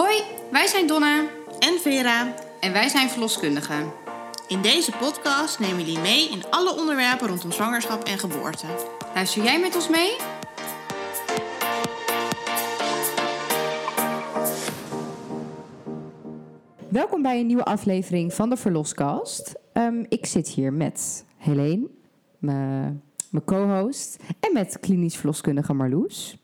Hoi, wij zijn Donna en Vera. en wij zijn verloskundigen. In deze podcast nemen we jullie mee in alle onderwerpen rondom zwangerschap en geboorte. Luister jij met ons mee? Welkom bij een nieuwe aflevering van de Verloscast. Ehm, ik zit hier met Helene, mijn co-host, en met klinisch verloskundige Marloes.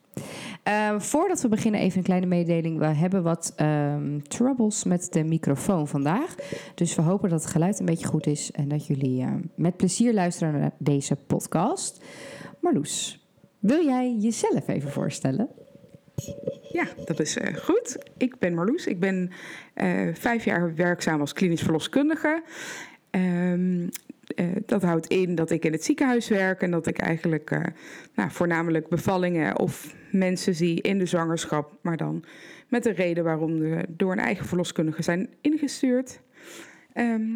Ehm, voordat we beginnen, even een kleine mededeling. We hebben wat ehm, troubles met de microfoon vandaag. Dus we hopen dat het geluid een beetje goed is en dat jullie ehm, met plezier luisteren naar deze podcast. Marloes, wil jij jezelf even voorstellen? Ja, dat is eh, goed. Ik ben Marloes. Ik ben eh, vijf jaar werkzaam als klinisch verloskundige. Eh, dat houdt in dat ik in het ziekenhuis werk en dat ik eigenlijk eh, nou, voornamelijk bevallingen of mensen zie in de zwangerschap, maar dan met de reden waarom ze door een eigen verloskundige zijn ingestuurd. Ehm,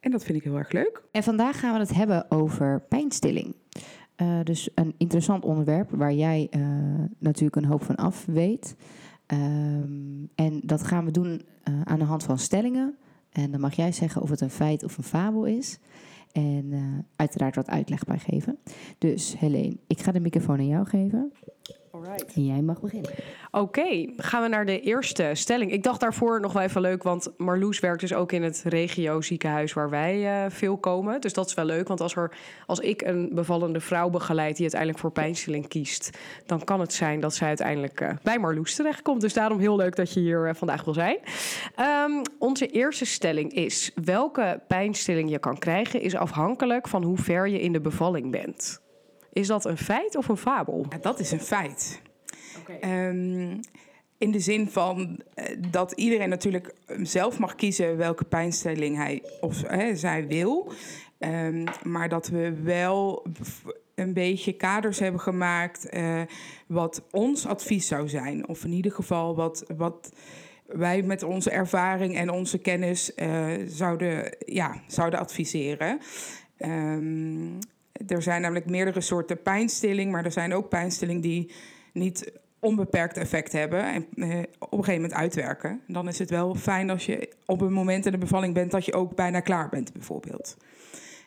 en dat vind ik heel erg leuk. En vandaag gaan we het hebben over pijnstilling. Eh, dus een interessant onderwerp waar jij natuurlijk een hoop van af weet. Ehm, en dat gaan we doen aan de hand van stellingen. En dan mag jij zeggen of het een feit of een fabel is. En eh, uiteraard wat uitleg bij geven. Dus Helene, ik ga de microfoon aan jou geven. Alright. En jij mag beginnen. Oké, gaan we naar de eerste stelling. Ik dacht daarvoor nog wel even leuk, want Marloes werkt dus ook in het regio ziekenhuis waar wij eh, veel komen. Dus dat is wel leuk, want als, er, als ik een bevallende vrouw begeleid die uiteindelijk voor pijnstilling kiest, dan kan het zijn dat zij uiteindelijk eh, bij Marloes terechtkomt. Dus daarom heel leuk dat je hier eh, vandaag wil zijn. Ehm, onze eerste stelling is: welke pijnstilling je kan krijgen is afhankelijk van hoe ver je in de bevalling bent. Is dat een feit of een fabel? Ja, dat is een feit. Ehm, in de zin van eh, dat iedereen natuurlijk zelf mag kiezen welke pijnstilling hij of hè, zij wil. Ehm, maar dat we wel een beetje kaders hebben gemaakt eh, wat ons advies zou zijn. Of in ieder geval wat, wat wij met onze ervaring en onze kennis eh, zouden, ja, zouden adviseren. Ehm, er zijn namelijk meerdere soorten pijnstilling, maar er zijn ook pijnstilling die niet onbeperkt effect hebben en eh, op een gegeven moment uitwerken. Dan is het wel fijn als je op een moment in de bevalling bent dat je ook bijna klaar bent, bijvoorbeeld.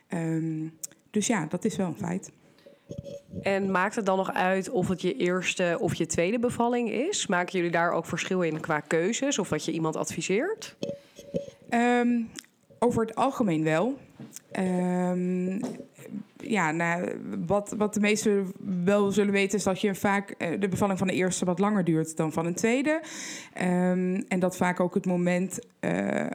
Ehm, dus ja, dat is wel een feit. En maakt het dan nog uit of het je eerste of je tweede bevalling is? Maken jullie daar ook verschil in qua keuzes of wat je iemand adviseert? Ehm, over het algemeen wel. Ehm, ja, nou, wat, wat de meesten wel zullen weten is dat je vaak eh, de bevalling van de eerste wat langer duurt dan van een tweede. Ehm, en dat vaak ook het moment eh,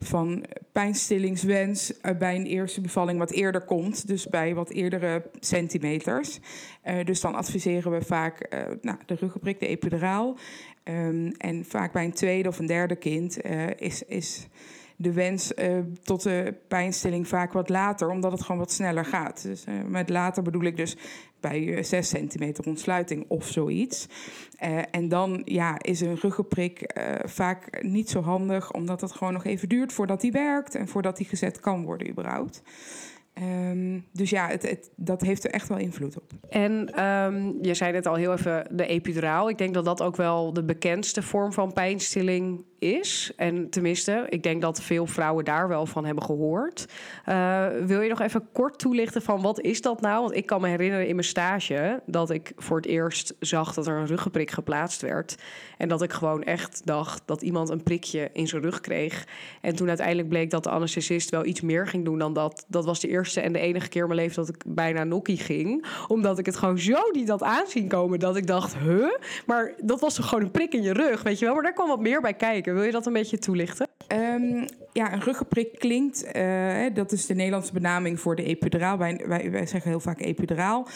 van pijnstillingswens eh, bij een eerste bevalling wat eerder komt. Dus bij wat eerdere centimeters. Dus dan adviseren we vaak nou, de ruggenprik, de epiduraal. Ehm, en vaak bij een tweede of een derde kind is, is de wens eh, tot de pijnstilling vaak wat later, omdat het gewoon wat sneller gaat. Dus eh, met later bedoel ik dus bij eh, 6 centimeter ontsluiting of zoiets. Eh, en dan ja, is een ruggenprik eh, vaak niet zo handig, omdat het gewoon nog even duurt voordat die werkt en voordat die gezet kan worden überhaupt. Ehm, dus ja, het, het, dat heeft er echt wel invloed op. En ehm, je zei net al heel even de epiduraal. Ik denk dat dat ook wel de bekendste vorm van pijnstilling is. En tenminste, ik denk dat veel vrouwen daar wel van hebben gehoord. Eh, wil je nog even kort toelichten van wat is dat nou? Want ik kan me herinneren in mijn stage dat ik voor het eerst zag dat er een ruggenprik geplaatst werd. En dat ik gewoon echt dacht dat iemand een prikje in zijn rug kreeg. En toen uiteindelijk bleek dat de anesthesist wel iets meer ging doen dan dat. Dat was de eerste en de enige keer in mijn leven dat ik bijna nokkie ging. Omdat ik het gewoon zo niet had aanzien komen. Dat ik dacht, huh? Maar dat was toch gewoon een prik in je rug, weet je wel? Maar daar kwam wat meer bij kijken. Wil je dat een beetje toelichten? Ehm, ja, een ruggenprik klinkt, eh, dat is de Nederlandse benaming voor de epiduraal. Wij, wij, wij zeggen heel vaak epiduraal.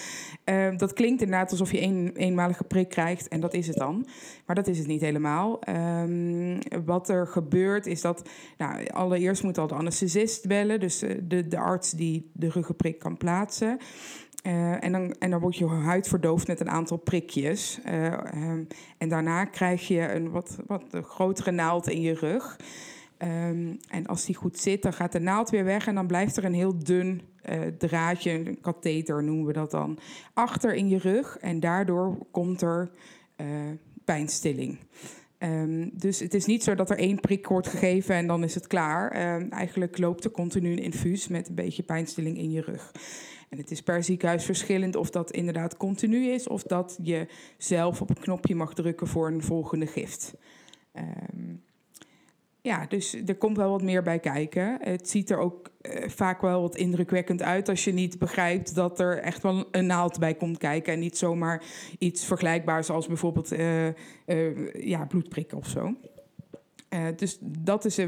Ehm, dat klinkt inderdaad alsof je een eenmalige prik krijgt en dat is het dan. Maar dat is het niet helemaal. Ehm, wat er gebeurt is dat, nou, allereerst moet al de anesthesist bellen, dus eh, de, de arts die de ruggenprik kan plaatsen. Eh, en, dan, en dan wordt je huid verdoofd met een aantal prikjes. Eh, ehm, en daarna krijg je een wat, wat grotere naald in je rug. Ehm, en als die goed zit, dan gaat de naald weer weg en dan blijft er een heel dun eh, draadje, een katheter noemen we dat dan, achter in je rug. En daardoor komt er eh, pijnstilling. Ehm, dus het is niet zo dat er één prik wordt gegeven en dan is het klaar. Ehm, eigenlijk loopt er continu een infuus met een beetje pijnstilling in je rug. En het is per ziekenhuis verschillend of dat inderdaad continu is... of dat je zelf op een knopje mag drukken voor een volgende gift. Ehm, ja, dus er komt wel wat meer bij kijken. Het ziet er ook eh, vaak wel wat indrukwekkend uit als je niet begrijpt dat er echt wel een naald bij komt kijken. En niet zomaar iets vergelijkbaars als bijvoorbeeld eh, eh, ja, bloedprikken of zo. Dus dat is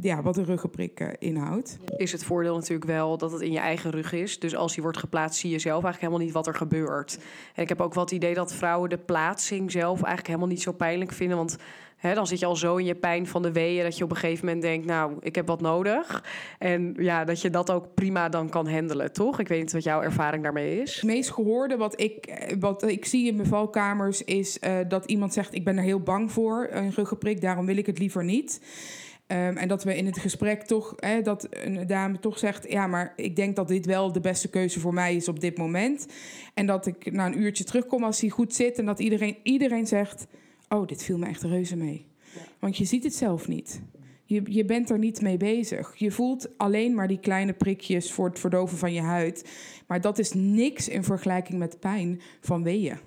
ja, wat een ruggenprik inhoudt. Is het voordeel natuurlijk wel dat het in je eigen rug is. Dus als die wordt geplaatst, zie je zelf eigenlijk helemaal niet wat er gebeurt. En ik heb ook wel het idee dat vrouwen de plaatsing zelf eigenlijk helemaal niet zo pijnlijk vinden. Want dan zit je al zo in je pijn van de weeën dat je op een gegeven moment denkt, nou, ik heb wat nodig. En ja, dat je dat ook prima dan kan handelen, toch? Ik weet niet wat jouw ervaring daarmee is. Het meest gehoorde wat ik, wat ik zie in bevalkamers is eh, dat iemand zegt: Ik ben er heel bang voor, een ruggenprik, daarom wil ik het liever niet. Ehm, en dat we in het gesprek toch, hè, dat een dame toch zegt: Ja, maar ik denk dat dit wel de beste keuze voor mij is op dit moment. En dat ik na een uurtje terugkom als hij goed zit en dat iedereen, iedereen zegt: Oh, dit viel me echt reuze mee. Want je ziet het zelf niet. Je, je bent er niet mee bezig. Je voelt alleen maar die kleine prikjes voor het verdoven van je huid. Maar dat is niks in vergelijking met pijn van weeën.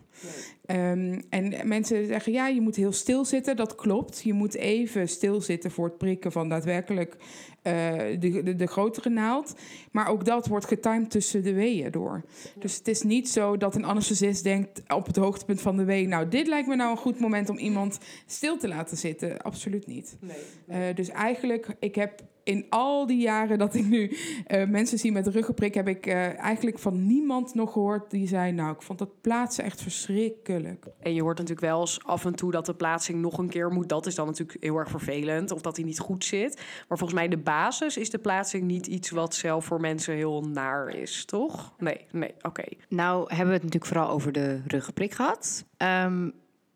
Um, en mensen zeggen, ja, je moet heel stil zitten. Dat klopt. Je moet even stilzitten voor het prikken van daadwerkelijk uh, de, de, de, grotere naald. Maar ook dat wordt getimed tussen de weeën door. Dus het is niet zo dat een anesthesist denkt op het hoogtepunt van de wee... nou, dit lijkt me nou een goed moment om iemand stil te laten zitten. Absoluut niet. Nee, nee. Uh, dus eigenlijk, ik heb in al die jaren dat ik nu uh, mensen zie met ruggenprik, heb ik uh, eigenlijk van niemand nog gehoord die zei: Nou, ik vond dat plaatsen echt verschrikkelijk. En je hoort natuurlijk wel eens af en toe dat de plaatsing nog een keer moet. Dat is dan natuurlijk heel erg vervelend, of dat hij niet goed zit. Maar volgens mij, de basis is de plaatsing niet iets wat zelf voor mensen heel naar is, toch? Nee, nee, oké. Okay. Nou, hebben we het natuurlijk vooral over de ruggenprik gehad. Um,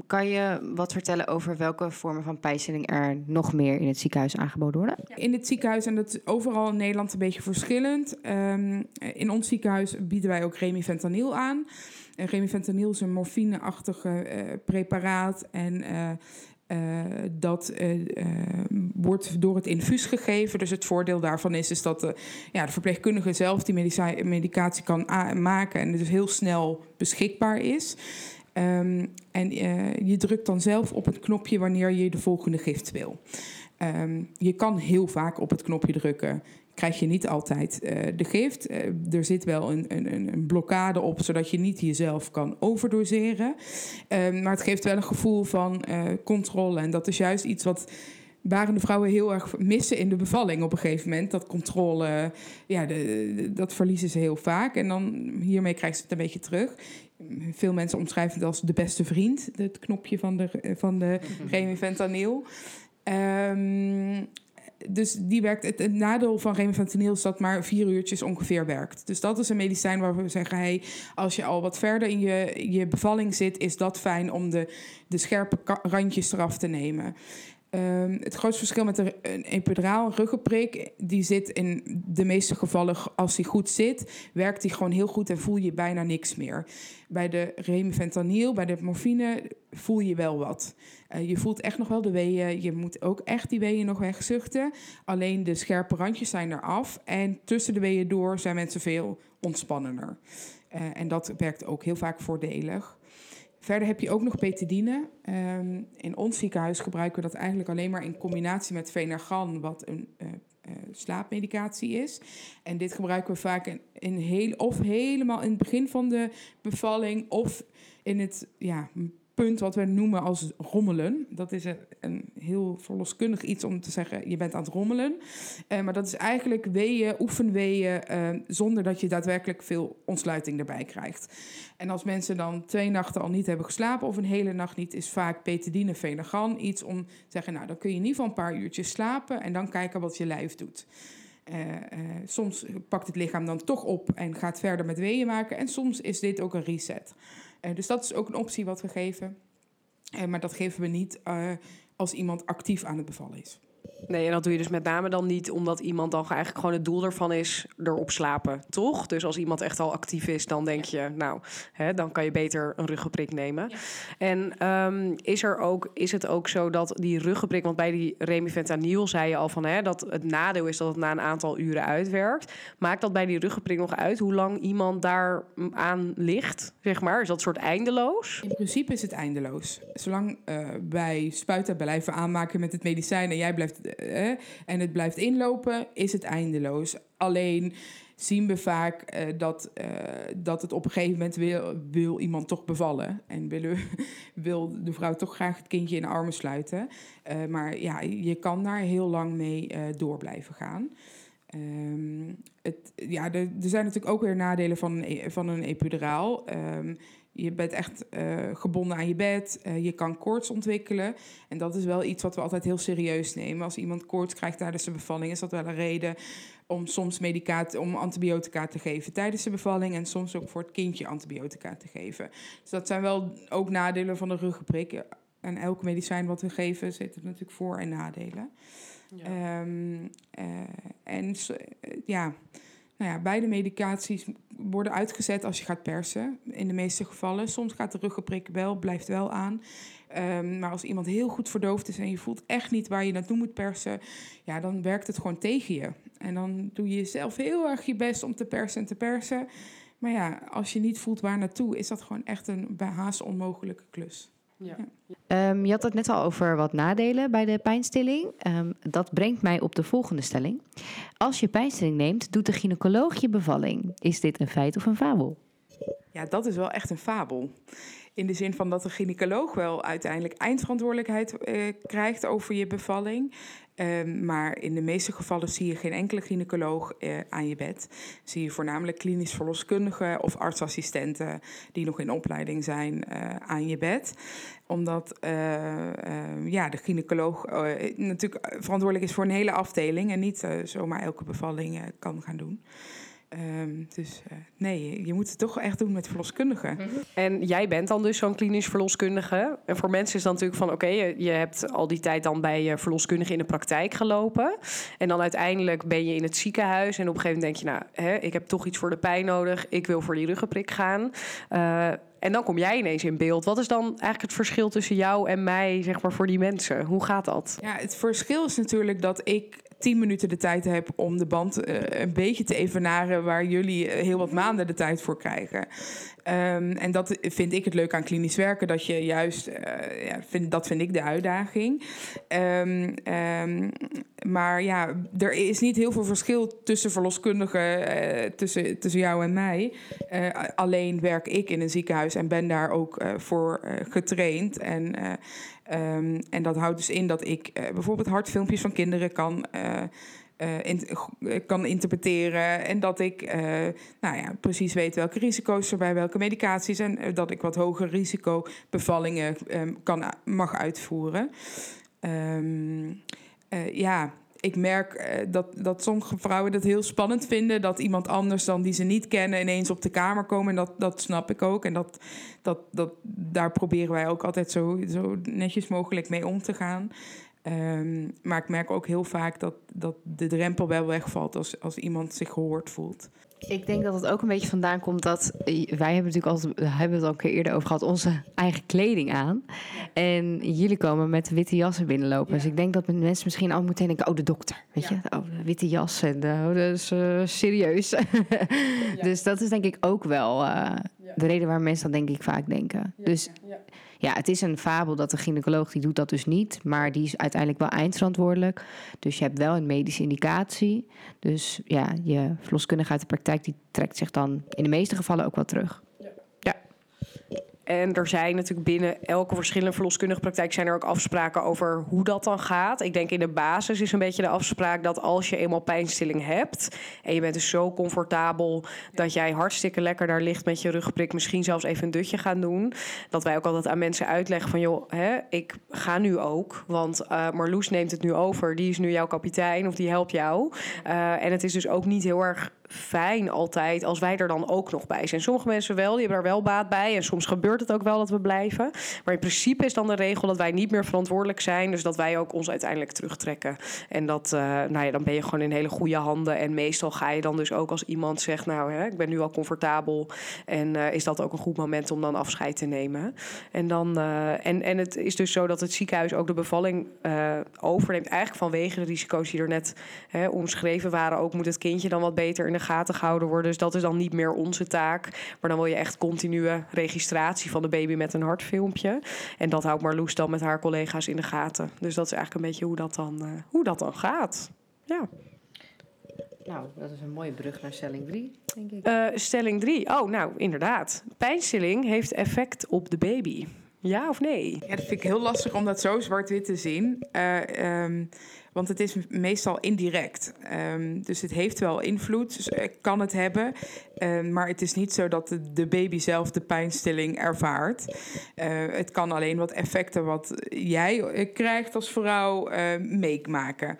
kan je wat vertellen over welke vormen van pijnstilling er nog meer in het ziekenhuis aangeboden worden? In het ziekenhuis, en dat is overal in Nederland een beetje verschillend. Um, in ons ziekenhuis bieden wij ook remifentanil aan. En remifentanil is een morfineachtige uh, preparaat. En uh, uh, dat wordt door het infuus gegeven. Dus het voordeel daarvan is, is dat de, ja, de verpleegkundige zelf die medicatie kan maken en dus heel snel beschikbaar is. Um, en uh, je drukt dan zelf op het knopje wanneer je de volgende gift wil. Um, je kan heel vaak op het knopje drukken. Krijg je niet altijd uh, de gift. Uh, er zit wel een, een, een, blokkade op, zodat je niet jezelf kan overdoseren. Um, maar het geeft wel een gevoel van controle. En dat is juist iets wat barende vrouwen heel erg missen in de bevalling op een gegeven moment. Dat controle, ja, de, de, dat verliezen ze heel vaak. En dan hiermee krijgen ze het een beetje terug. Veel mensen omschrijven het als de beste vriend, het knopje van de, van de remifentanil. Um, dus die werkt, het, het nadeel van remifentanil is dat maar vier uurtjes ongeveer werkt. Dus dat is een medicijn waar we zeggen: hey, als je al wat verder in je, je bevalling zit, is dat fijn om de, de scherpe randjes eraf te nemen. Um, het grootste verschil met een epiduraal, een ruggenprik, die zit in de meeste gevallen, als die goed zit, werkt die gewoon heel goed en voel je bijna niks meer. Bij de remifentanil, bij de morfine, voel je wel wat. Uh, je voelt echt nog wel de weeën, je moet ook echt die weeën nog wegzuchten. Alleen de scherpe randjes zijn eraf en tussen de weeën door zijn mensen veel ontspannender. Uh, en dat werkt ook heel vaak voordelig. Verder heb je ook nog betadine. Um, in ons ziekenhuis gebruiken we dat eigenlijk alleen maar in combinatie met Venergan, wat een uh, uh, slaapmedicatie is. En dit gebruiken we vaak in heel, of helemaal in het begin van de bevalling, of in het ja, punt wat we noemen als rommelen. Dat is een, heel verloskundig iets om te zeggen, je bent aan het rommelen. Uh, maar dat is eigenlijk weeën, oefenweeën, uh, zonder dat je daadwerkelijk veel ontsluiting erbij krijgt. En als mensen dan twee nachten al niet hebben geslapen of een hele nacht niet, is vaak betadine, venegan iets om te zeggen, nou dan kun je in ieder geval een paar uurtjes slapen en dan kijken wat je lijf doet. Uh, soms pakt het lichaam dan toch op en gaat verder met weeën maken. En soms is dit ook een reset. Uh, dus dat is ook een optie wat we geven. maar dat geven we niet als iemand actief aan het bevallen is. Nee, en dat doe je dus met name dan niet omdat iemand dan eigenlijk gewoon het doel ervan is erop slapen, toch? Dus als iemand echt al actief is, dan denk je, nou, hè, dan kan je beter een ruggenprik nemen. En ehm, is, er ook, is het ook zo dat die ruggenprik, want bij die remifentanil zei je al van hè, dat het nadeel is dat het na een aantal uren uitwerkt. Maakt dat bij die ruggenprik nog uit hoe lang iemand daar aan ligt, zeg maar? Is dat soort eindeloos? In principe is het eindeloos. Zolang uh, wij spuiten blijven aanmaken met het medicijn en jij blijft uh, en het blijft inlopen, is het eindeloos. Alleen zien we vaak uh, dat, uh, dat het op een gegeven moment wil, wil iemand toch bevallen. En wil, wil de vrouw toch graag het kindje in de armen sluiten. Maar ja, je kan daar heel lang mee door blijven gaan. Um, het, ja, er, zijn natuurlijk ook weer nadelen van een, van een epiduraal. Um, je bent echt uh, gebonden aan je bed. Uh, je kan koorts ontwikkelen. En dat is wel iets wat we altijd heel serieus nemen. Als iemand koorts krijgt tijdens de bevalling, is dat wel een reden om soms medicaat, om antibiotica te geven tijdens de bevalling. En soms ook voor het kindje antibiotica te geven. Dus dat zijn wel ook nadelen van de ruggenprik. En elk medicijn wat we geven zit er natuurlijk voor- en nadelen. Ja. Um, uh, en ja. Nou ja, beide medicaties worden uitgezet als je gaat persen. In de meeste gevallen. Soms gaat de ruggenprik wel, blijft wel aan. Um, maar als iemand heel goed verdoofd is en je voelt echt niet waar je naartoe moet persen, ja, dan werkt het gewoon tegen je. En dan doe je zelf heel erg je best om te persen en te persen. Maar ja, als je niet voelt waar naartoe, is dat gewoon echt een haast onmogelijke klus. Ja. Um, je had het net al over wat nadelen bij de pijnstilling. Um, dat brengt mij op de volgende stelling. Als je pijnstilling neemt, doet de gynaecoloog je bevalling. Is dit een feit of een fabel? Ja, dat is wel echt een fabel. In de zin van dat de gynaecoloog wel uiteindelijk eindverantwoordelijkheid eh, krijgt over je bevalling. Um, maar in de meeste gevallen zie je geen enkele gynaecoloog uh, aan je bed. Zie je voornamelijk klinisch verloskundigen of artsassistenten die nog in opleiding zijn uh, aan je bed. Omdat uh, ja, de gynaecoloog natuurlijk verantwoordelijk is voor een hele afdeling en niet zomaar elke bevalling kan gaan doen. Um, dus uh, nee, je moet het toch echt doen met verloskundigen. -hmm. En jij bent dan dus zo'n klinisch verloskundige. En voor mensen is dan natuurlijk van... oké, okay, je, je, hebt al die tijd dan bij je verloskundige in de praktijk gelopen. En dan uiteindelijk ben je in het ziekenhuis... en op een gegeven moment denk je... nou, hè, ik heb toch iets voor de pijn nodig. Ik wil voor die ruggenprik gaan. Uh, en dan kom jij ineens in beeld. Wat is dan eigenlijk het verschil tussen jou en mij, zeg maar, voor die mensen? Hoe gaat dat? Ja, het verschil is natuurlijk dat ik tien minuten de tijd heb om de band uh, een beetje te evenaren waar jullie heel wat maanden de tijd voor krijgen. Um, en dat vind ik het leuk aan klinisch werken, dat je juist, uh, ja, vind, dat vind ik de uitdaging. Um, maar ja, er is niet heel veel verschil tussen verloskundigen, tussen, tussen jou en mij. Alleen werk ik in een ziekenhuis en ben daar ook voor getraind. En Um, en dat houdt dus in dat ik uh, bijvoorbeeld hartfilmpjes van kinderen kan, uh, in, kan interpreteren. En dat ik nou ja, precies weet welke risico's er bij welke medicaties. En dat ik wat hoger risico bevallingen um, kan, mag uitvoeren. Um, ja, ik merk uh, dat, dat sommige vrouwen dat heel spannend vinden. Dat iemand anders dan die ze niet kennen ineens op de kamer komen. En dat, dat snap ik ook. En dat, dat, dat, daar proberen wij ook altijd zo, zo netjes mogelijk mee om te gaan. Um, maar ik merk ook heel vaak dat, dat de drempel wel wegvalt als, als iemand zich gehoord voelt. Ik denk dat het ook een beetje vandaan komt dat wij hebben natuurlijk altijd, hebben het al een keer eerder over gehad, onze eigen kleding aan. En jullie komen met witte jassen binnenlopen. Ja. Dus ik denk dat mensen misschien al meteen denken, oh de dokter, weet ja. je, oh de witte jas en oh, dat is uh, serieus. dus dat is denk ik ook wel uh, de reden waar mensen dat denk ik vaak denken. Dus ja, het is een fabel dat de gynaecoloog die doet dat dus niet, maar die is uiteindelijk wel eindverantwoordelijk. Dus je hebt wel een medische indicatie. Dus ja, je verloskundige uit de praktijk die trekt zich dan in de meeste gevallen ook wel terug. En er zijn natuurlijk binnen elke verschillende verloskundige praktijk zijn er ook afspraken over hoe dat dan gaat. Ik denk in de basis is een beetje de afspraak dat als je eenmaal pijnstilling hebt en je bent dus zo comfortabel dat jij hartstikke lekker daar ligt met je rugprik, misschien zelfs even een dutje gaan doen. Dat wij ook altijd aan mensen uitleggen van joh, hè, ik ga nu ook, want uh, Marloes neemt het nu over, die is nu jouw kapitein of die helpt jou. Uh, en het is dus ook niet heel erg fijn altijd als wij er dan ook nog bij zijn. Sommige mensen wel, die hebben er wel baat bij. En soms gebeurt het ook wel dat we blijven. Maar in principe is dan de regel dat wij niet meer verantwoordelijk zijn. Dus dat wij ook ons uiteindelijk terugtrekken. En dat, uh, nou ja, dan ben je gewoon in hele goede handen. En meestal ga je dan dus ook als iemand zegt, nou, hè, ik ben nu al comfortabel. En uh, is dat ook een goed moment om dan afscheid te nemen. En, dan, uh, en, en het is dus zo dat het ziekenhuis ook de bevalling overneemt. Eigenlijk vanwege de risico's die er net hè, omschreven waren. Ook moet het kindje dan wat beter in de gaten gehouden worden. Dus dat is dan niet meer onze taak. Maar dan wil je echt continue registratie van de baby met een hartfilmpje. En dat houdt Marloes dan met haar collega's in de gaten. Dus dat is eigenlijk een beetje hoe dat dan, uh, hoe dat dan gaat. Ja. Nou, dat is een mooie brug naar stelling 3, denk ik. Uh, stelling 3. Oh, nou, inderdaad. Pijnstilling heeft effect op de baby. Ja of nee? Ja, dat vind ik heel lastig om dat zo zwart-wit te zien. Uh, um, want het is meestal indirect. Um, dus het heeft wel invloed, dus kan het hebben. Um, maar het is niet zo dat de, baby zelf de pijnstilling ervaart. Uh, het kan alleen wat effecten wat jij krijgt als vrouw uh, meemaken.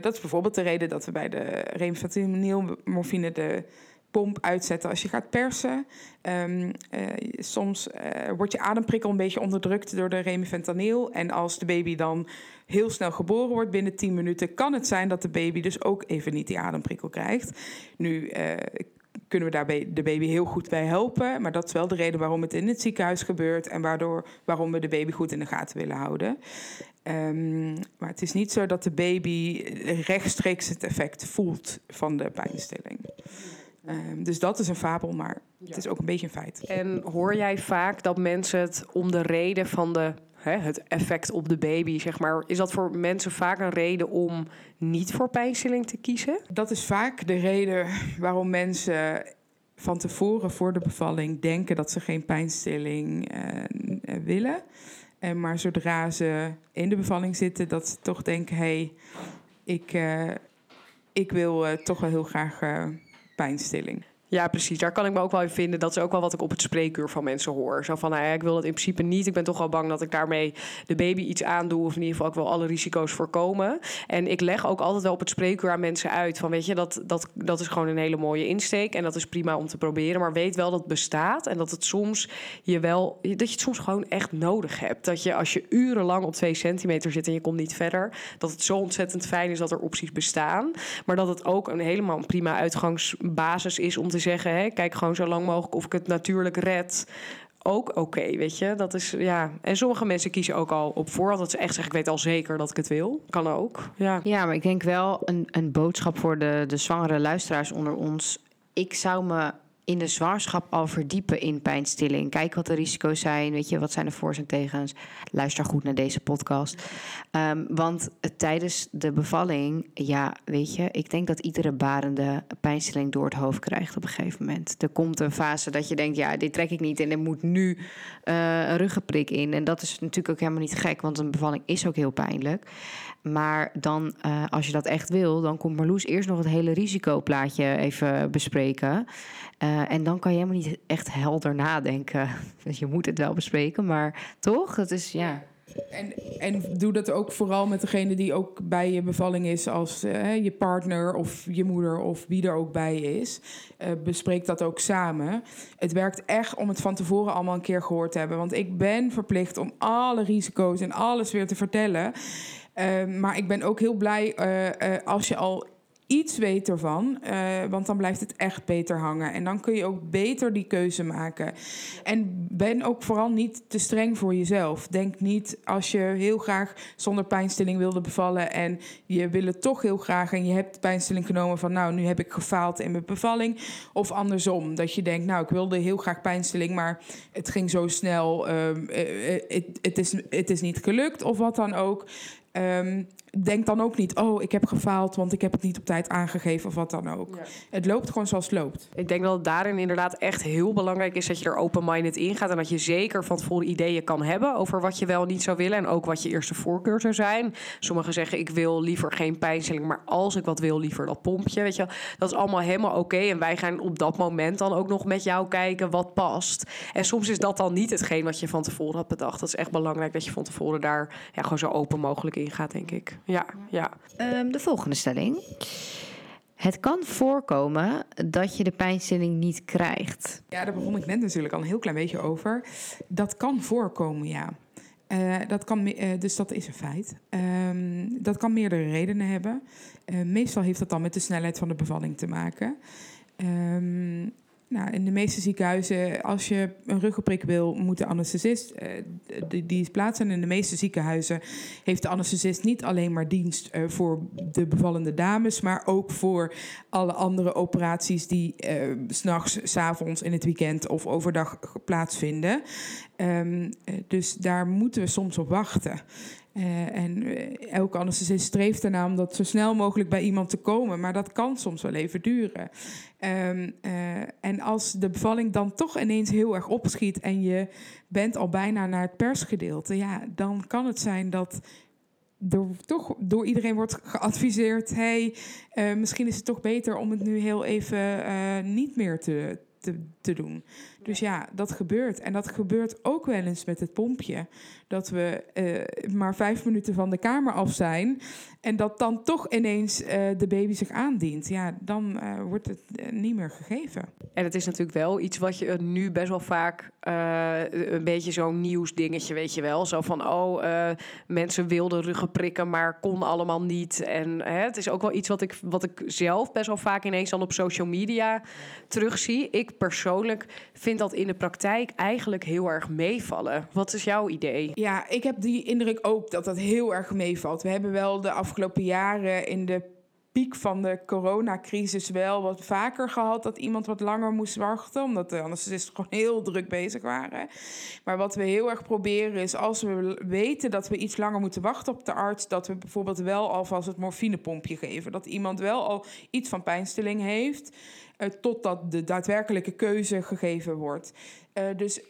Dat is bijvoorbeeld de reden dat we bij de morfine de pomp uitzetten als je gaat persen. Um, uh, soms uh, wordt je ademprikkel een beetje onderdrukt door de remifentanil. En als de baby dan heel snel geboren wordt, binnen 10 minuten, kan het zijn dat de baby dus ook even niet die ademprikkel krijgt. Nu uh, kunnen we daarbij de baby heel goed bij helpen. Maar dat is wel de reden waarom het in het ziekenhuis gebeurt en waardoor, waarom we de baby goed in de gaten willen houden. Um, maar het is niet zo dat de baby rechtstreeks het effect voelt van de pijnstilling. Um, dus dat is een fabel, maar ja. het is ook een beetje een feit. En hoor jij vaak dat mensen het om de reden van de, hè, het effect op de baby, zeg maar, is dat voor mensen vaak een reden om niet voor pijnstilling te kiezen? Dat is vaak de reden waarom mensen van tevoren voor de bevalling denken dat ze geen pijnstilling uh, willen. En maar zodra ze in de bevalling zitten, dat ze toch denken: hé, hey, ik, uh, ik wil uh, toch wel heel graag pijnstilling. Ja, precies. Daar kan ik me ook wel in vinden. Dat is ook wel wat ik op het spreekuur van mensen hoor. Zo van, nou ja, ik wil dat in principe niet. Ik ben toch al bang dat ik daarmee de baby iets aandoe. Of in ieder geval ook wel alle risico's voorkomen. En ik leg ook altijd wel op het spreekuur aan mensen uit. Van weet je, dat, dat, dat is gewoon een hele mooie insteek. En dat is prima om te proberen. Maar weet wel dat het bestaat. En dat het soms je wel, dat je het soms gewoon echt nodig hebt. Dat je als je urenlang op twee centimeter zit en je komt niet verder. Dat het zo ontzettend fijn is dat er opties bestaan. Maar dat het ook een helemaal prima uitgangsbasis is om te zeggen: hè, kijk gewoon zo lang mogelijk of ik het natuurlijk red. Ook oké, weet je. Dat is ja. En sommige mensen kiezen ook al op voorhand dat ze echt zeggen: ik weet al zeker dat ik het wil. Kan ook. Ja, ja maar ik denk wel een, een boodschap voor de, de zwangere luisteraars onder ons. Ik zou me in de zwangerschap al verdiepen in pijnstilling. Kijk wat de risico's zijn. Weet je, wat zijn de voor's en tegens? Luister goed naar deze podcast. Um, want tijdens de bevalling, ja, weet je, ik denk dat iedere barende pijnstilling door het hoofd krijgt op een gegeven moment. Er komt een fase dat je denkt, ja, dit trek ik niet en er moet nu uh, een ruggenprik in. En dat is natuurlijk ook helemaal niet gek, want een bevalling is ook heel pijnlijk. Maar dan, uh, als je dat echt wil, dan komt Marloes eerst nog het hele risicoplaatje even bespreken. Uh, en dan kan je helemaal niet echt helder nadenken. Dus je moet het wel bespreken, maar toch? Dat is ja. En, en doe dat ook vooral met degene die ook bij je bevalling is, als uh, je partner of je moeder of wie er ook bij is. Bespreek dat ook samen. Het werkt echt om het van tevoren allemaal een keer gehoord te hebben. Want ik ben verplicht om alle risico's en alles weer te vertellen. Uh, maar ik ben ook heel blij als je al iets weet ervan. Uh, want dan blijft het echt beter hangen. En dan kun je ook beter die keuze maken. En ben ook vooral niet te streng voor jezelf. Denk niet als je heel graag zonder pijnstilling wilde bevallen. en je wil het toch heel graag. en je hebt pijnstilling genomen van. nou, nu heb ik gefaald in mijn bevalling. Of andersom. Dat je denkt, nou, ik wilde heel graag pijnstilling. maar het ging zo snel. Uh, het, is, het is niet gelukt of wat dan ook. Um, denk dan ook niet, oh, ik heb gefaald, want ik heb het niet op tijd aangegeven of wat dan ook. Ja. Het loopt gewoon zoals het loopt. Ik denk dat het daarin inderdaad echt heel belangrijk is dat je er open-minded in gaat en dat je zeker van tevoren ideeën kan hebben over wat je wel niet zou willen en ook wat je eerste voorkeur zou zijn. Sommigen zeggen, ik wil liever geen pijnstilling, maar als ik wat wil, liever dat pompje. Weet je, dat is allemaal helemaal oké. Okay. En wij gaan op dat moment dan ook nog met jou kijken wat past. En soms is dat dan niet hetgeen wat je van tevoren had bedacht. Dat is echt belangrijk dat je van tevoren daar ja, gewoon zo open mogelijk in gaat, denk ik. Ja, ja. Um, de volgende stelling. Het kan voorkomen dat je de pijnstilling niet krijgt. Ja, daar begon ik net natuurlijk al een heel klein beetje over. Dat kan voorkomen, ja. Uh, dat kan, uh, dus dat is een feit. Um, dat kan meerdere redenen hebben. Uh, meestal heeft dat dan met de snelheid van de bevalling te maken. Nou, in de meeste ziekenhuizen, als je een ruggenprik wil, moet de anesthesist uh, die, die plaatsen. En in de meeste ziekenhuizen heeft de anesthesist niet alleen maar dienst uh, voor de bevallende dames, maar ook voor alle andere operaties die uh, s'nachts, avonds, in het weekend of overdag plaatsvinden. Um, dus daar moeten we soms op wachten. Uh, en uh, elke anesthesist streeft ernaar om dat zo snel mogelijk bij iemand te komen. Maar dat kan soms wel even duren. Um, uh, en als de bevalling dan toch ineens heel erg opschiet en je bent al bijna naar het persgedeelte, ja, dan kan het zijn dat er toch door iedereen wordt geadviseerd: hey, misschien is het toch beter om het nu heel even niet meer te, te, te doen. Dus ja, dat gebeurt. En dat gebeurt ook wel eens met het pompje. Dat we uh, maar vijf minuten van de kamer af zijn. En dat dan toch ineens uh, de baby zich aandient. Ja, dan uh, wordt het niet meer gegeven. En het is natuurlijk wel iets wat je nu best wel vaak... een beetje zo'n nieuwsdingetje, weet je wel. Zo van, oh, mensen wilden ruggen prikken, maar kon allemaal niet. En het is ook wel iets wat ik, wat ik zelf best wel vaak ineens dan op social media terugzie. Ik persoonlijk vind dat in de praktijk eigenlijk heel erg meevallen. Wat is jouw idee? Ja, ik heb die indruk ook dat dat heel erg meevalt. We hebben wel de afgelopen jaren in de piek van de coronacrisis wel wat vaker gehad dat iemand wat langer moest wachten, omdat de anesthesisten gewoon heel druk bezig waren. Maar wat we heel erg proberen is als we weten dat we iets langer moeten wachten op de arts, dat we bijvoorbeeld wel alvast het morfinepompje geven. Dat iemand wel al iets van pijnstilling heeft, totdat de daadwerkelijke keuze gegeven wordt. Uh, dus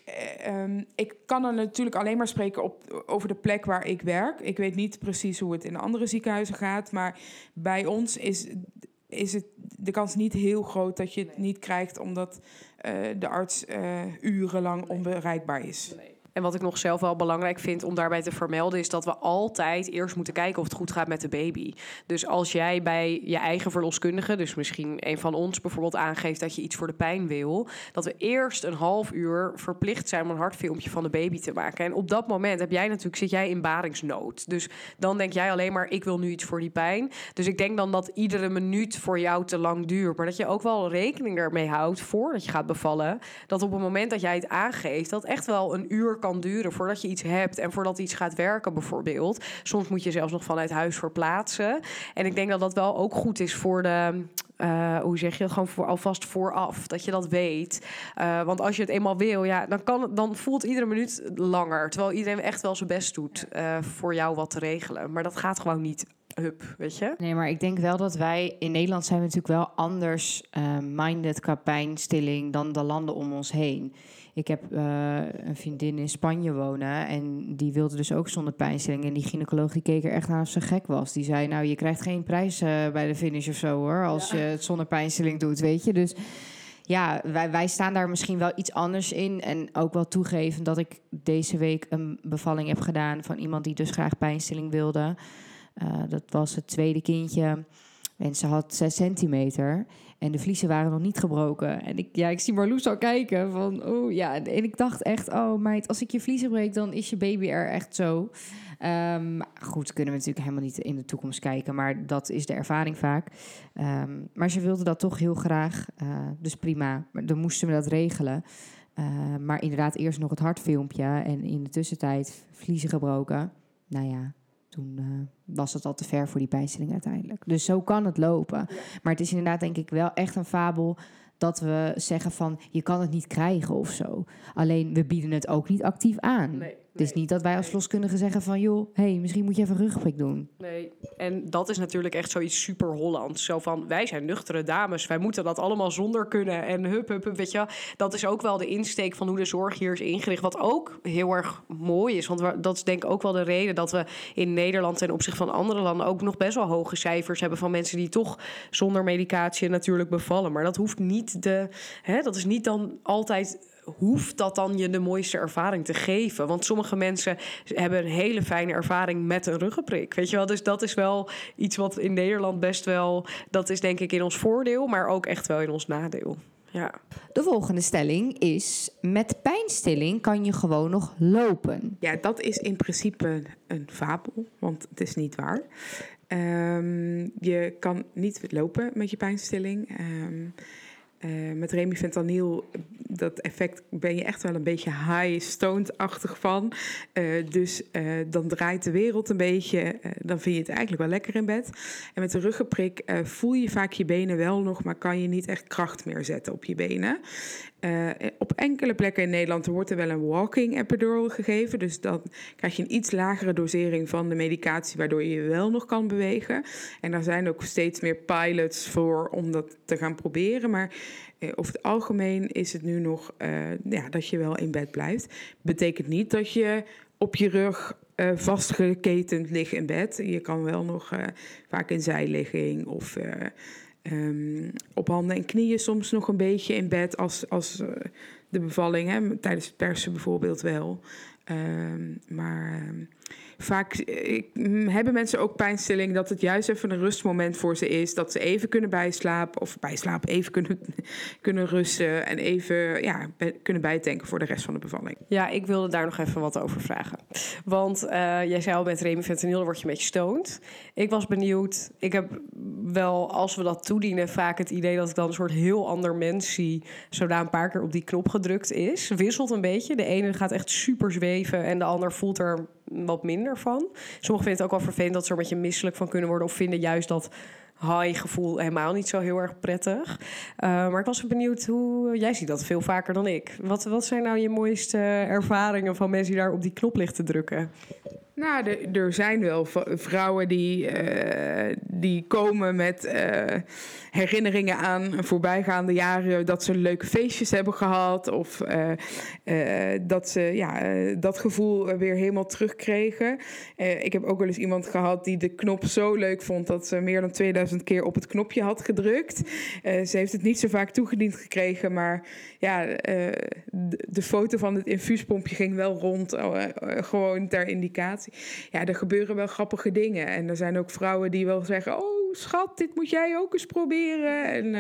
uh, um, ik kan er natuurlijk alleen maar spreken op, over de plek waar ik werk. Ik weet niet precies hoe het in andere ziekenhuizen gaat, maar bij ons is, is het de kans niet heel groot dat je het niet krijgt omdat uh, de arts urenlang onbereikbaar is. Nee. En wat ik nog zelf wel belangrijk vind om daarbij te vermelden, is dat we altijd eerst moeten kijken of het goed gaat met de baby. Dus als jij bij je eigen verloskundige, dus misschien een van ons bijvoorbeeld aangeeft dat je iets voor de pijn wil, dat we eerst een half uur verplicht zijn om een hartfilmpje van de baby te maken. En op dat moment heb jij natuurlijk, zit jij in baringsnood. Dus dan denk jij alleen maar, ik wil nu iets voor die pijn. Dus ik denk dan dat iedere minuut voor jou te lang duurt. Maar dat je ook wel rekening ermee houdt voordat je gaat bevallen. Dat op het moment dat jij het aangeeft, dat echt wel een uur kan duren voordat je iets hebt en voordat iets gaat werken, bijvoorbeeld. Soms moet je zelfs nog vanuit huis verplaatsen. En ik denk dat dat wel ook goed is voor de. Uh, hoe zeg je het? Gewoon voor, alvast vooraf. Dat je dat weet. Uh, want als je het eenmaal wil, ja, dan, kan, dan voelt iedere minuut langer. Terwijl iedereen echt wel zijn best doet uh, voor jou wat te regelen. Maar dat gaat gewoon niet hup, weet je? Nee, maar ik denk wel dat wij in Nederland zijn we natuurlijk wel anders minded qua pijnstilling dan de landen om ons heen. Ik heb uh, een vriendin in Spanje wonen en die wilde dus ook zonder pijnstilling. En die gynaecoloog die keek er echt aan of ze gek was. Die zei, nou, je krijgt geen prijs uh, bij de finish of zo hoor, als ja. je het zonder pijnstilling doet, weet je. Dus ja, wij, wij staan daar misschien wel iets anders in. En ook wel toegeven dat ik deze week een bevalling heb gedaan van iemand die dus graag pijnstilling wilde. Uh, dat was het tweede kindje. En ze had 6 centimeter. En de vliezen waren nog niet gebroken. En ik, ja, ik zie Marloes al kijken van, oh ja. En ik dacht echt, oh meid, als ik je vliezen breek, dan is je baby er echt zo. Um, goed, kunnen we natuurlijk helemaal niet in de toekomst kijken, maar dat is de ervaring vaak. Um, maar ze wilde dat toch heel graag, uh, dus prima. Maar dan moesten we dat regelen. Uh, maar inderdaad, eerst nog het hartfilmpje en in de tussentijd vliezen gebroken. Nou ja, toen uh, was het al te ver voor die pijnstilling uiteindelijk. Dus zo kan het lopen. Maar het is inderdaad denk ik wel echt een fabel dat we zeggen van je kan het niet krijgen of zo. Alleen we bieden het ook niet actief aan. Nee. Het is niet dat wij als verloskundigen zeggen van... joh, hey, misschien moet je even een rugprik doen. Nee, en dat is natuurlijk echt zoiets super Hollands. Zo van, wij zijn nuchtere dames, wij moeten dat allemaal zonder kunnen. En hup, hup, hup, weet je Dat is ook wel de insteek van hoe de zorg hier is ingericht. Wat ook heel erg mooi is. Want dat is denk ik ook wel de reden dat we in Nederland... ten opzichte van andere landen ook nog best wel hoge cijfers hebben... van mensen die toch zonder medicatie natuurlijk bevallen. Maar dat hoeft niet de... Hè, dat is niet dan altijd hoeft dat dan je de mooiste ervaring te geven? Want sommige mensen hebben een hele fijne ervaring met een ruggenprik. Weet je wel? Dus dat is wel iets wat in Nederland best wel. Dat is denk ik in ons voordeel, maar ook echt wel in ons nadeel. Ja. De volgende stelling is: met pijnstilling kan je gewoon nog lopen. Ja, dat is in principe een fabel, want het is niet waar. Ehm, je kan niet lopen met je pijnstilling. Ehm, eh, met remifentanil, dat effect ben je echt wel een beetje high stoned-achtig van. Eh, dus eh, dan draait de wereld een beetje. dan vind je het eigenlijk wel lekker in bed. En met de ruggenprik voel je vaak je benen wel nog, maar kan je niet echt kracht meer zetten op je benen. Uh, op enkele plekken in Nederland wordt er wel een walking epidural gegeven. Dus dan krijg je een iets lagere dosering van de medicatie, waardoor je je wel nog kan bewegen. En daar zijn ook steeds meer pilots voor om dat te gaan proberen. Maar uh, over het algemeen is het nu nog uh, ja, dat je wel in bed blijft. Betekent niet dat je op je rug vastgeketend ligt in bed. Je kan wel nog vaak in zijligging of Um, op handen en knieën soms nog een beetje in bed als, als uh, de bevalling, hè, tijdens het persen bijvoorbeeld wel. Um, maar um, vaak ik, hebben mensen ook pijnstilling dat het juist even een rustmoment voor ze is. Dat ze even kunnen bijslapen of bijslapen, even kunnen, kunnen rusten en even ja, kunnen bijtanken voor de rest van de bevalling. Ja, ik wilde daar nog even wat over vragen. Want uh, jij zei al met remifentanil, word je een beetje stoned. Ik was benieuwd, ik heb wel, als we dat toedienen, vaak het idee dat ik dan een soort heel ander mens zie, zodra een paar keer op die knop gedrukt is. Wisselt een beetje. De ene gaat echt super zweven en de ander voelt er wat minder van. Sommigen vinden het ook wel vervelend dat ze er een beetje misselijk van kunnen worden. Of vinden juist dat high gevoel helemaal niet zo heel erg prettig. Uh, maar ik was benieuwd hoe... Jij ziet dat veel vaker dan ik. Wat, wat zijn nou je mooiste ervaringen van mensen die daar op die knop ligt te drukken? Nou, er zijn wel vrouwen die, uh, die komen met uh, herinneringen aan voorbijgaande jaren dat ze leuke feestjes hebben gehad. Of uh, dat ze ja, dat gevoel weer helemaal terugkregen. ik heb ook wel eens iemand gehad die de knop zo leuk vond dat ze meer dan 2000 keer op het knopje had gedrukt. ze heeft het niet zo vaak toegediend gekregen, maar ja, de, de, foto van het infuuspompje ging wel rond, gewoon ter indicatie ja, er gebeuren wel grappige dingen. En er zijn ook vrouwen die wel zeggen: Oh, schat, dit moet jij ook eens proberen. En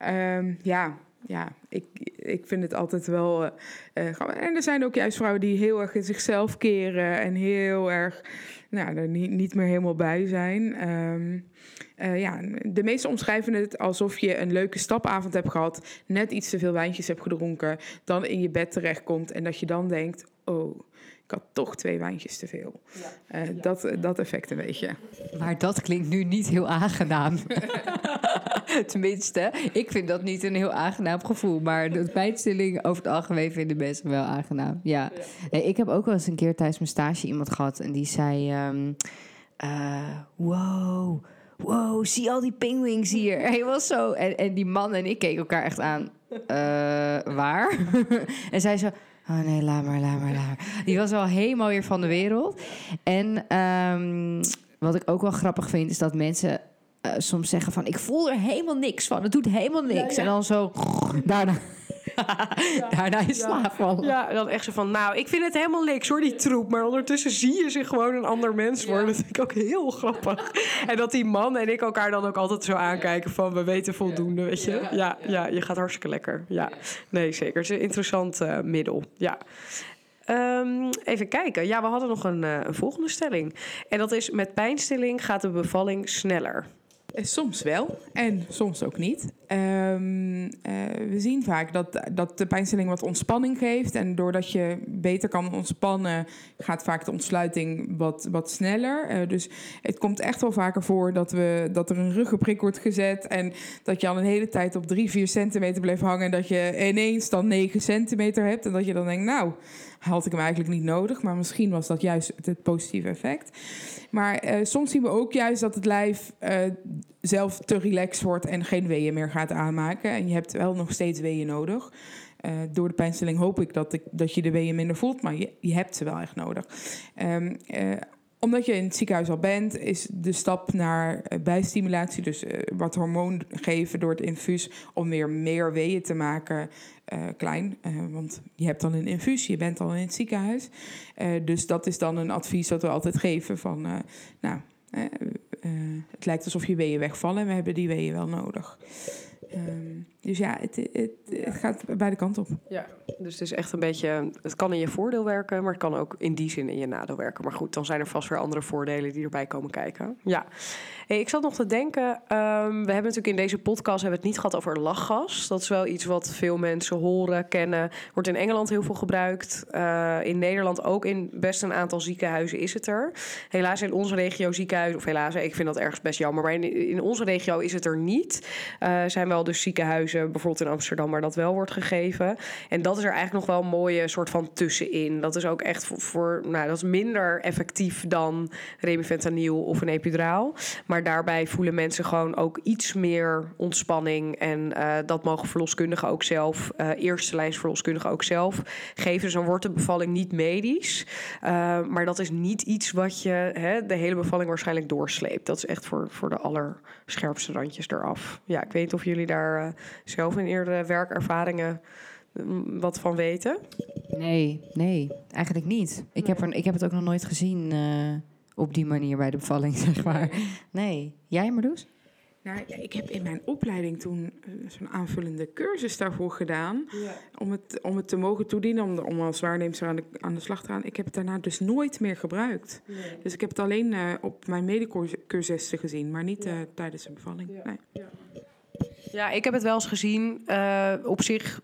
uh, um, ja, ja, ik, ik vind het altijd wel. Uh, en er zijn ook juist vrouwen die heel erg in zichzelf keren en heel erg nou, er niet, niet meer helemaal bij zijn. Uh, ja, de meesten omschrijven het alsof je een leuke stapavond hebt gehad, net iets te veel wijntjes hebt gedronken, dan in je bed terechtkomt en dat je dan denkt: Oh, ik had toch twee wijntjes te veel. Ja. Uh, dat, dat effect een beetje. Maar dat klinkt nu niet heel aangenaam. Tenminste, ik vind dat niet een heel aangenaam gevoel. Maar de pijnstilling over het algemeen vinden mensen wel aangenaam. Ja. Nee, ik heb ook wel eens een keer tijdens mijn stage iemand gehad en die zei: um, uh, Wow. Wow, zie al die pingwings hier. Hij was zo. En, en die man en ik keken elkaar echt aan. Uh, waar? en zij zo. Oh nee, laat maar, laat maar, laat maar. Die was wel helemaal weer van de wereld. En um, wat ik ook wel grappig vind, is dat mensen uh, soms zeggen van... ik voel er helemaal niks van, het doet helemaal niks. Ja, ja. En dan zo daarna... Daarna is slaap vallen. Ja, dan echt zo van, nou, ik vind het helemaal niks hoor, die troep. Maar ondertussen zie je zich gewoon een ander mens worden. Dat vind ik ook heel grappig. en dat die man en ik elkaar dan ook altijd zo aankijken van, we weten voldoende, weet je. Ja, ja, je gaat hartstikke lekker. Ja, nee, zeker. Het is een interessant uh, middel, ja. Um, even kijken. Ja, we hadden nog een, uh, een volgende stelling. En dat is, met pijnstilling gaat de bevalling sneller. Soms wel en soms ook niet. Um, uh, we zien vaak dat, dat de pijnstilling wat ontspanning geeft. En doordat je beter kan ontspannen, gaat vaak de ontsluiting wat, wat sneller. Uh, dus het komt echt wel vaker voor dat, we, dat er een ruggenprik wordt gezet. En dat je al een hele tijd op 3, 4 centimeter blijft hangen. En dat je ineens dan 9 centimeter hebt. En dat je dan denkt, nou, had ik hem eigenlijk niet nodig. Maar misschien was dat juist het positieve effect. Maar uh, soms zien we ook juist dat het lijf zelf te relaxed wordt en geen weeën meer gaat aanmaken. En je hebt wel nog steeds weeën nodig. Uh, door de pijnstilling hoop ik dat, ik dat je de weeën minder voelt, maar je, je hebt ze wel echt nodig. Um, omdat je in het ziekenhuis al bent, is de stap naar eh, bijstimulatie, dus eh, wat hormoon geven door het infuus, om weer meer weeën te maken, eh, klein. Eh, want je hebt dan een infuus, je bent al in het ziekenhuis. Eh, dus dat is dan een advies dat we altijd geven van, eh, nou, eh, eh, het lijkt alsof je weeën wegvallen en we hebben die weeën wel nodig. Ehm, dus ja, het, het, het gaat beide kanten op. Ja, dus het is echt een beetje. Het kan in je voordeel werken, maar het kan ook in die zin in je nadeel werken. Maar goed, dan zijn er vast weer andere voordelen die erbij komen kijken. Ja. Hey, ik zat nog te denken. ehm, we hebben natuurlijk in deze podcast hebben we het niet gehad over lachgas. Dat is wel iets wat veel mensen horen, kennen. Wordt in Engeland heel veel gebruikt. Eh, in Nederland ook in best een aantal ziekenhuizen is het er. Helaas in onze regio ziekenhuizen, of helaas, ik vind dat ergens best jammer. Maar in, in onze regio is het er niet. Eh, zijn wel dus ziekenhuizen, bijvoorbeeld in Amsterdam, waar dat wel wordt gegeven. En dat is er eigenlijk nog wel een mooie soort van tussenin. Dat is ook echt voor, voor nou, dat is minder effectief dan remifentanil of een epiduraal. Maar daarbij voelen mensen gewoon ook iets meer ontspanning. En eh, dat mogen verloskundigen ook zelf, eh eerste lijns verloskundigen ook zelf geven. Dus dan wordt de bevalling niet medisch. Uh, maar dat is niet iets wat je hè, de hele bevalling waarschijnlijk doorsleept. Dat is echt voor, voor de allerscherpste randjes eraf. Ja, ik weet niet of jullie daar uh, zelf in eerdere werkervaringen mm, wat van weten. Nee, nee, eigenlijk niet. Ik, heb er, ik heb het ook nog nooit gezien uh, op die manier bij de bevalling, zeg maar. Nee. Jij, Marloes? Nou, ik heb in mijn opleiding toen zo'n aanvullende cursus daarvoor gedaan. Ja. Om, het, om het te mogen toedienen, om, om als waarneemster aan de, aan de slag te gaan. Ik heb het daarna dus nooit meer gebruikt. Nee. Dus ik heb het alleen uh, op mijn medecursussen gezien, maar niet ja. uh, tijdens een bevalling. Nee. Ja, ik heb het wel eens gezien. Uh, op zich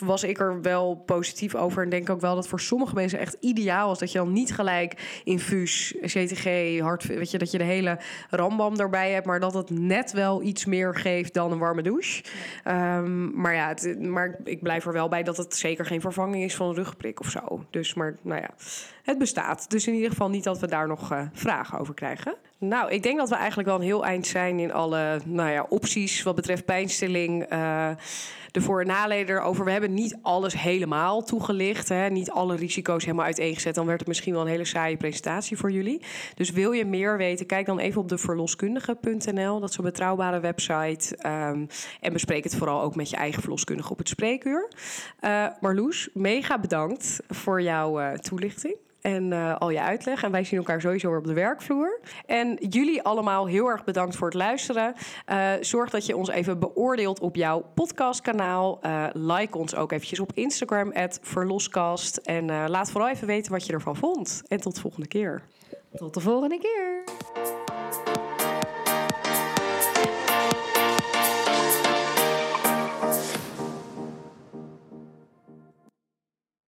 was ik er wel positief over. En denk ook wel dat voor sommige mensen echt ideaal is. Dat je dan niet gelijk infuus, CTG, hart, weet je, dat je de hele rambam erbij hebt. Maar dat het net wel iets meer geeft dan een warme douche. Ja. Um, maar ja, het, maar ik blijf er wel bij dat het zeker geen vervanging is van een rugprik of zo. Dus maar, nou ja, het bestaat. Dus in ieder geval niet dat we daar nog uh, vragen over krijgen. Nou, ik denk dat we eigenlijk wel een heel eind zijn in alle nou ja, opties wat betreft pijnstilling. Uh, de voor- en nadelen erover. We hebben niet alles helemaal toegelicht. Hè, niet alle risico's helemaal uiteengezet. Dan werd het misschien wel een hele saaie presentatie voor jullie. Dus wil je meer weten, kijk dan even op de verloskundige.nl. Dat is een betrouwbare website. Um, en bespreek het vooral ook met je eigen verloskundige op het spreekuur. Uh, Marloes, mega bedankt voor jouw uh, toelichting en uh, al je uitleg. En wij zien elkaar sowieso weer op de werkvloer. En jullie allemaal heel erg bedankt voor het luisteren. Uh, zorg dat je ons even beoordeelt op jouw podcastkanaal. Uh, like ons ook eventjes op Instagram, verloskast. En laat vooral even weten wat je ervan vond. En tot de volgende keer. Tot de volgende keer.